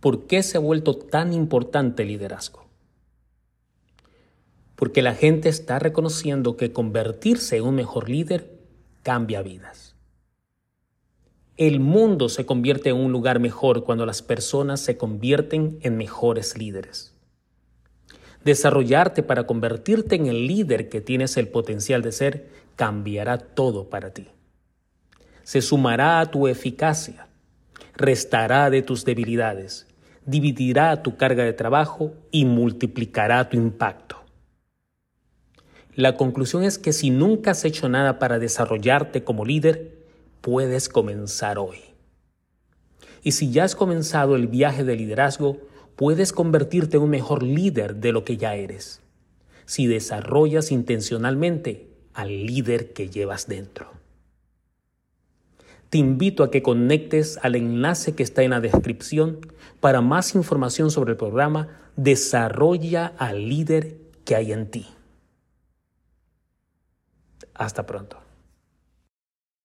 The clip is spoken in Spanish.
¿Por qué se ha vuelto tan importante el liderazgo? Porque la gente está reconociendo que convertirse en un mejor líder cambia vidas. El mundo se convierte en un lugar mejor cuando las personas se convierten en mejores líderes. Desarrollarte para convertirte en el líder que tienes el potencial de ser cambiará todo para ti. Se sumará a tu eficacia, restará de tus debilidades, dividirá tu carga de trabajo y multiplicará tu impacto. La conclusión es que si nunca has hecho nada para desarrollarte como líder, puedes comenzar hoy. Y si ya has comenzado el viaje de liderazgo, puedes convertirte en un mejor líder de lo que ya eres, si desarrollas intencionalmente al líder que llevas dentro. Te invito a que conectes al enlace que está en la descripción para más información sobre el programa Desarrolla al líder que hay en ti. Hasta pronto.